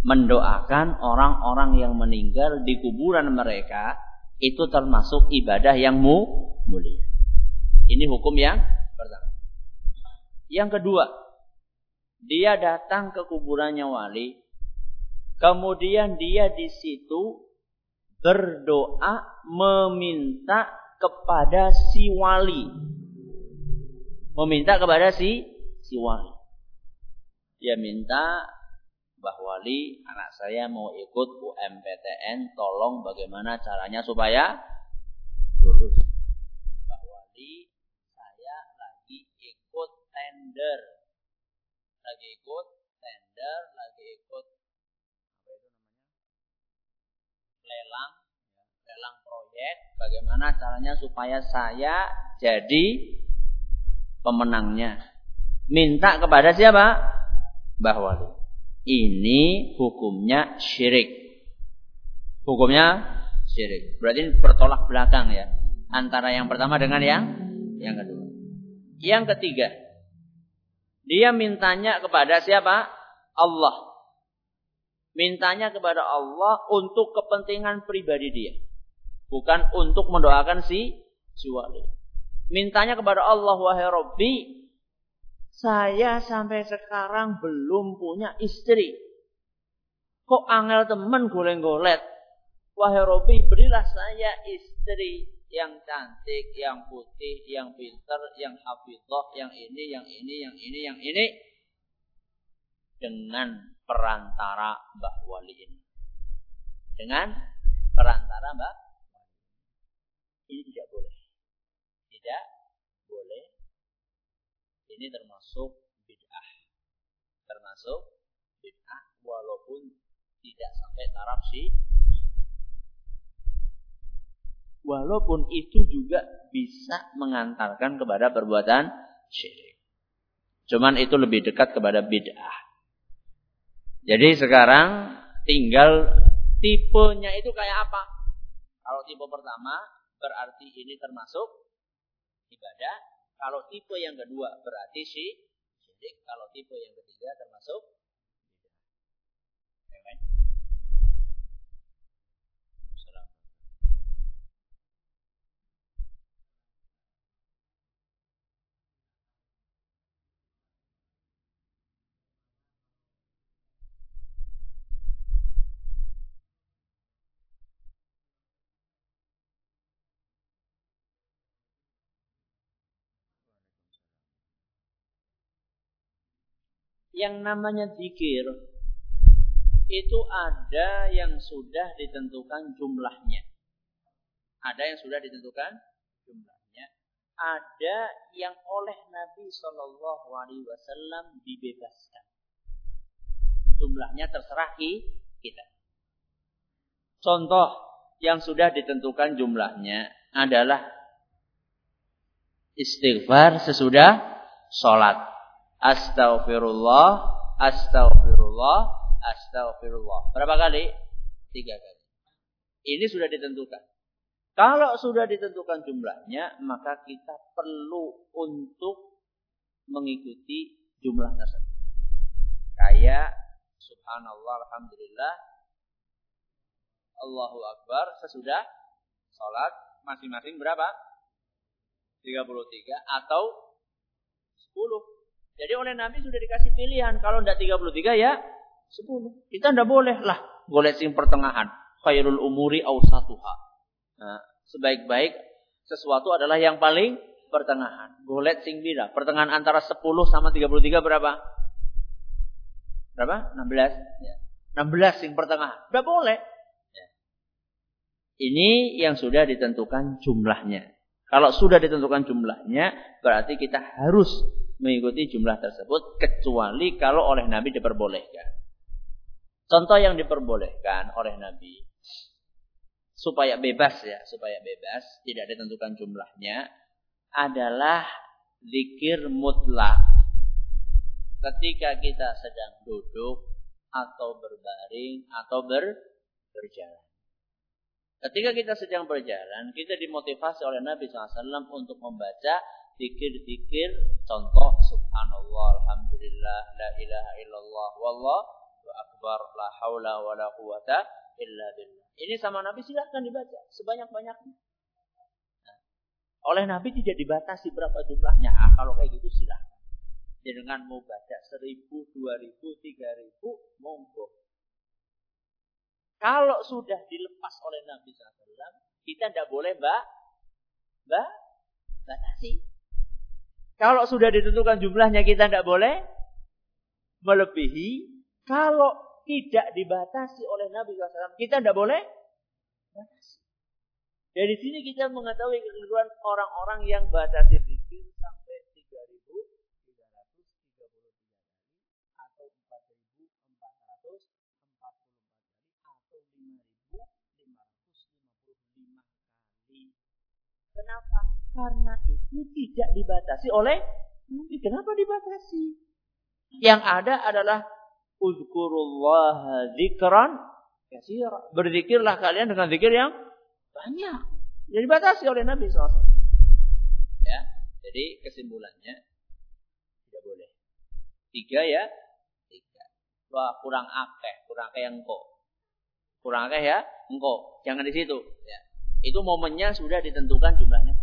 Mendoakan orang-orang yang meninggal di kuburan mereka itu termasuk ibadah yang mu, mulia. Ini hukum yang pertama. Yang kedua, dia datang ke kuburannya wali, kemudian dia di situ berdoa meminta kepada si wali. Meminta kepada si si wali. Dia minta Mbah Wali, anak saya mau ikut UMPTN, tolong bagaimana caranya supaya lulus. Mbah Wali, saya lagi ikut tender. Lagi ikut tender, lagi ikut apa itu namanya? lelang lelang proyek, bagaimana caranya supaya saya jadi pemenangnya. Minta kepada siapa? Mbah Wali. Ini hukumnya syirik. Hukumnya syirik. Berarti ini bertolak belakang ya. Antara yang pertama dengan yang yang kedua. Yang ketiga. Dia mintanya kepada siapa? Allah. Mintanya kepada Allah untuk kepentingan pribadi dia. Bukan untuk mendoakan si, wali. Mintanya kepada Allah, wahai Rabbi, saya sampai sekarang belum punya istri. Kok angel temen goleng-golet? Wahai Rabbi, berilah saya istri yang cantik, yang putih, yang pintar, yang hafidhah, yang ini, yang ini, yang ini, yang ini. Dengan perantara Mbah Wali ini. Dengan perantara Mbah ini tidak boleh. Tidak. Ini termasuk bid'ah. Termasuk bid'ah walaupun tidak sampai taraf si Walaupun itu juga bisa mengantarkan kepada perbuatan syirik. Cuman itu lebih dekat kepada bid'ah. Jadi sekarang tinggal tipenya itu kayak apa? Kalau tipe pertama berarti ini termasuk ibadah. Kalau tipe yang kedua berarti syirik. Kalau tipe yang ketiga termasuk yang namanya zikir itu ada yang sudah ditentukan jumlahnya. Ada yang sudah ditentukan jumlahnya. Ada yang oleh Nabi Shallallahu Alaihi Wasallam dibebaskan. Jumlahnya terserah kita. Contoh yang sudah ditentukan jumlahnya adalah istighfar sesudah sholat Astaghfirullah, astaghfirullah, astaghfirullah. Berapa kali? Tiga kali. Ini sudah ditentukan. Kalau sudah ditentukan jumlahnya, maka kita perlu untuk mengikuti jumlah tersebut. Kayak subhanallah, alhamdulillah, Allahu Akbar sesudah sholat masing-masing berapa? 33 atau 10. Jadi oleh Nabi sudah dikasih pilihan. Kalau tidak 33 ya Sepuluh. Kita tidak boleh lah golek sing pertengahan. Khairul umuri awsatuha. Nah, sebaik-baik sesuatu adalah yang paling pertengahan. Golek sing bila. Pertengahan antara 10 sama 33 berapa? Berapa? 16. Ya. 16 sing pertengahan. Tidak boleh. Ya. Ini yang sudah ditentukan jumlahnya. Kalau sudah ditentukan jumlahnya, berarti kita harus mengikuti jumlah tersebut, kecuali kalau oleh Nabi diperbolehkan. Contoh yang diperbolehkan oleh Nabi, supaya bebas ya, supaya bebas, tidak ditentukan jumlahnya, adalah zikir mutlak. Ketika kita sedang duduk atau berbaring atau ber, berjalan. Ketika kita sedang berjalan, kita dimotivasi oleh Nabi SAW untuk membaca zikir-zikir contoh subhanallah, alhamdulillah, la ilaha illallah, wallahu akbar, la haula wa la quwata illa billah. Ini sama Nabi silahkan dibaca sebanyak-banyaknya. Nah, oleh Nabi tidak dibatasi berapa jumlahnya. Ah, kalau kayak gitu silahkan. Dengan mau baca seribu, dua ribu, tiga ribu, monggo. Kalau sudah dilepas oleh Nabi SAW, kita tidak boleh mbak, mbak, batasi. Kalau sudah ditentukan jumlahnya kita tidak boleh melebihi. Kalau tidak dibatasi oleh Nabi SAW, kita tidak boleh batasi. Dari sini kita mengetahui kekeliruan orang-orang yang batasi pikir sampai 3.333 kali atau 4.444 atau 5.555 Kenapa? Karena itu tidak dibatasi oleh Nabi. Kenapa dibatasi? Yang ada adalah Uzkurullah zikran Berzikirlah kalian dengan zikir yang banyak. Jadi dibatasi oleh Nabi SAW. Ya, jadi kesimpulannya tidak boleh. Tiga ya, tiga. Wah kurang akeh, kurang akeh yang kok. Kurang akeh ya, engkau. Jangan di situ. Ya. Itu momennya sudah ditentukan jumlahnya.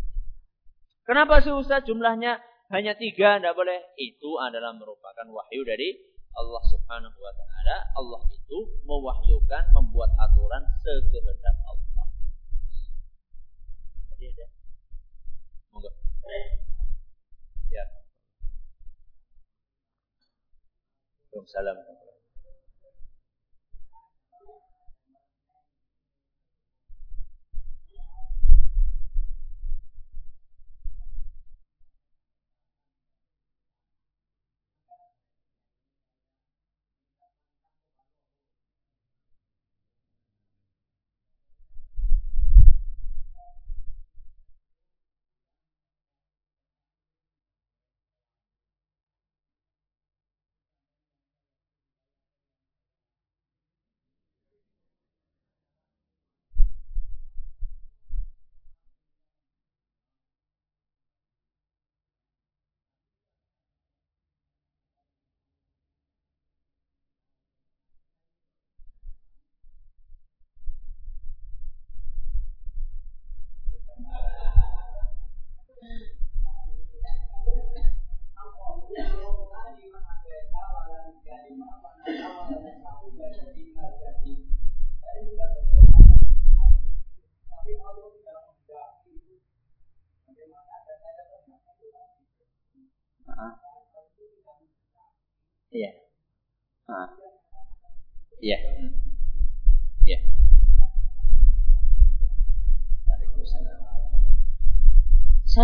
Kenapa sih Ustaz jumlahnya hanya tiga? Tidak boleh. Itu adalah merupakan wahyu dari Allah subhanahu wa ta'ala. Allah itu mewahyukan, membuat aturan sekehendak Allah. Jadi ada. Monggo. Ya. Waalaikumsalam.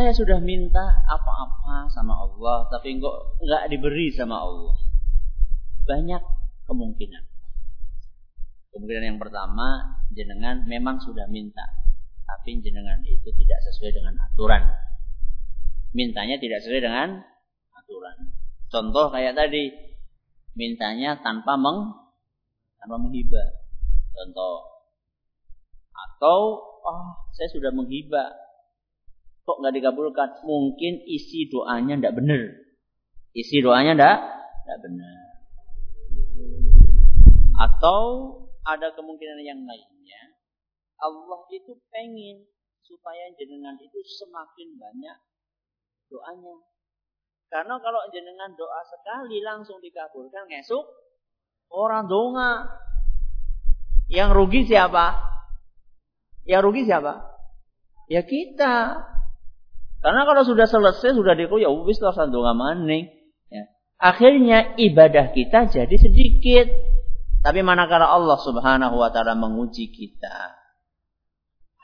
Saya sudah minta apa-apa sama Allah, tapi kok nggak diberi sama Allah. Banyak kemungkinan. Kemungkinan yang pertama, jenengan memang sudah minta, tapi jenengan itu tidak sesuai dengan aturan. Mintanya tidak sesuai dengan aturan. Contoh kayak tadi, mintanya tanpa meng tanpa menghibah. Contoh. Atau oh, saya sudah menghibah. Kok nggak dikabulkan? Mungkin isi doanya tidak benar. Isi doanya tidak tidak benar. Atau ada kemungkinan yang lainnya. Allah itu pengen supaya jenengan itu semakin banyak doanya. Karena kalau jenengan doa sekali langsung dikabulkan ngesuk Orang donga. Yang rugi siapa? Yang rugi siapa? Ya kita. Karena kalau sudah selesai, sudah diku, ya wis lah sandunga maning. Ya. Akhirnya ibadah kita jadi sedikit. Tapi manakala Allah subhanahu wa ta'ala menguji kita.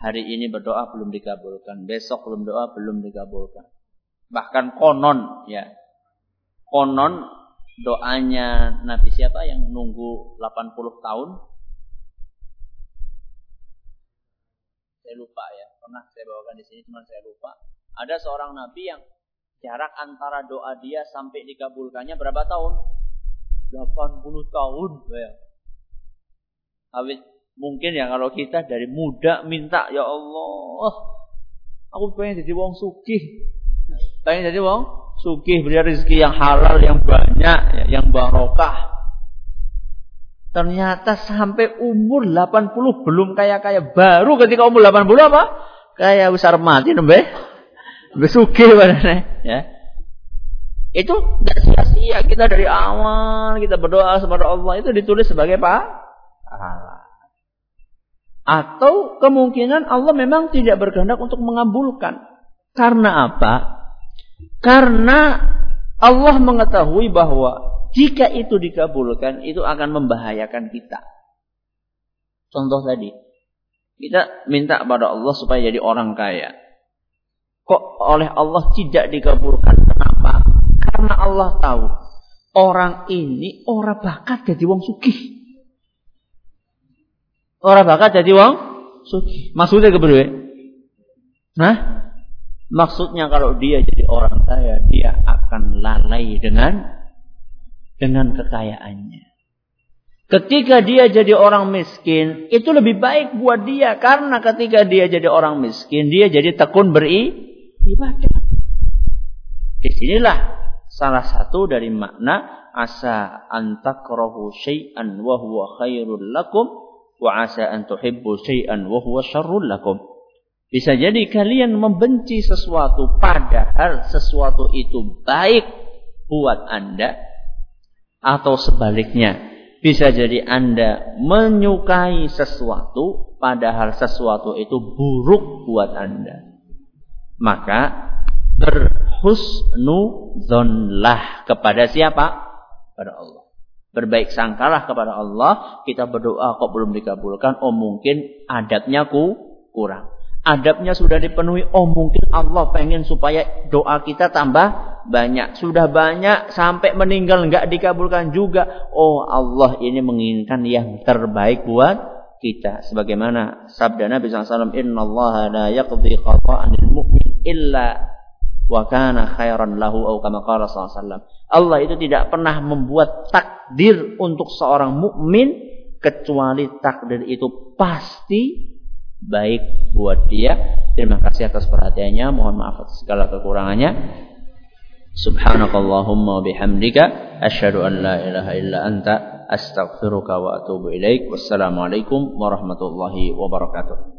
Hari ini berdoa belum dikabulkan. Besok belum doa belum dikabulkan. Bahkan konon ya. Konon doanya Nabi siapa yang nunggu 80 tahun Saya lupa ya. Pernah saya bawakan di sini, cuma saya lupa. Ada seorang nabi yang jarak antara doa dia sampai dikabulkannya berapa tahun? 80 tahun. Ya. Awit mungkin ya kalau kita dari muda minta ya Allah, aku pengen jadi wong sugih. Pengen jadi wong sugih, beri rezeki yang halal, yang banyak, ya, yang barokah. Ternyata sampai umur 80 belum kaya-kaya. Baru ketika umur 80 apa? Kayak besar mati nembe. Besuki padahal ya. Itu tidak sia-sia kita dari awal kita berdoa kepada Allah itu ditulis sebagai apa? Atau kemungkinan Allah memang tidak berkehendak untuk mengabulkan. Karena apa? Karena Allah mengetahui bahwa jika itu dikabulkan, itu akan membahayakan kita. Contoh tadi, kita minta pada Allah supaya jadi orang kaya. Kok oleh Allah tidak dikabulkan? Kenapa? Karena Allah tahu orang ini orang bakat jadi wong sugih. Orang bakat jadi wong sugih. Maksudnya keberwe? Nah, maksudnya kalau dia jadi orang kaya, dia akan lalai dengan dengan kekayaannya. Ketika dia jadi orang miskin, itu lebih baik buat dia. Karena ketika dia jadi orang miskin, dia jadi tekun beribadah. Di sinilah salah satu dari makna asa antakrohu syai'an wa huwa khairul lakum wa asa an tuhibbu syai'an wa huwa syarrul lakum. Bisa jadi kalian membenci sesuatu padahal sesuatu itu baik buat Anda atau sebaliknya. Bisa jadi Anda menyukai sesuatu padahal sesuatu itu buruk buat Anda. Maka berhusnuzonlah kepada siapa? Kepada Allah. Berbaik sangkalah kepada Allah. Kita berdoa kok belum dikabulkan. Oh mungkin adabnya ku kurang. Adabnya sudah dipenuhi. Oh mungkin Allah pengen supaya doa kita tambah banyak, sudah banyak sampai meninggal nggak dikabulkan juga. Oh Allah ini menginginkan yang terbaik buat kita. Sebagaimana sabda Nabi SAW, Inna Allah la yaqdi qata'anil mu'min illa wa kana khairan lahu au kama qala SAW. Allah itu tidak pernah membuat takdir untuk seorang mukmin kecuali takdir itu pasti baik buat dia. Terima kasih atas perhatiannya. Mohon maaf atas segala kekurangannya. Subhanakallahumma bihamdika asyhadu an la ilaha illa anta astaghfiruka wa atubu ilaik. Wassalamualaikum warahmatullahi wabarakatuh.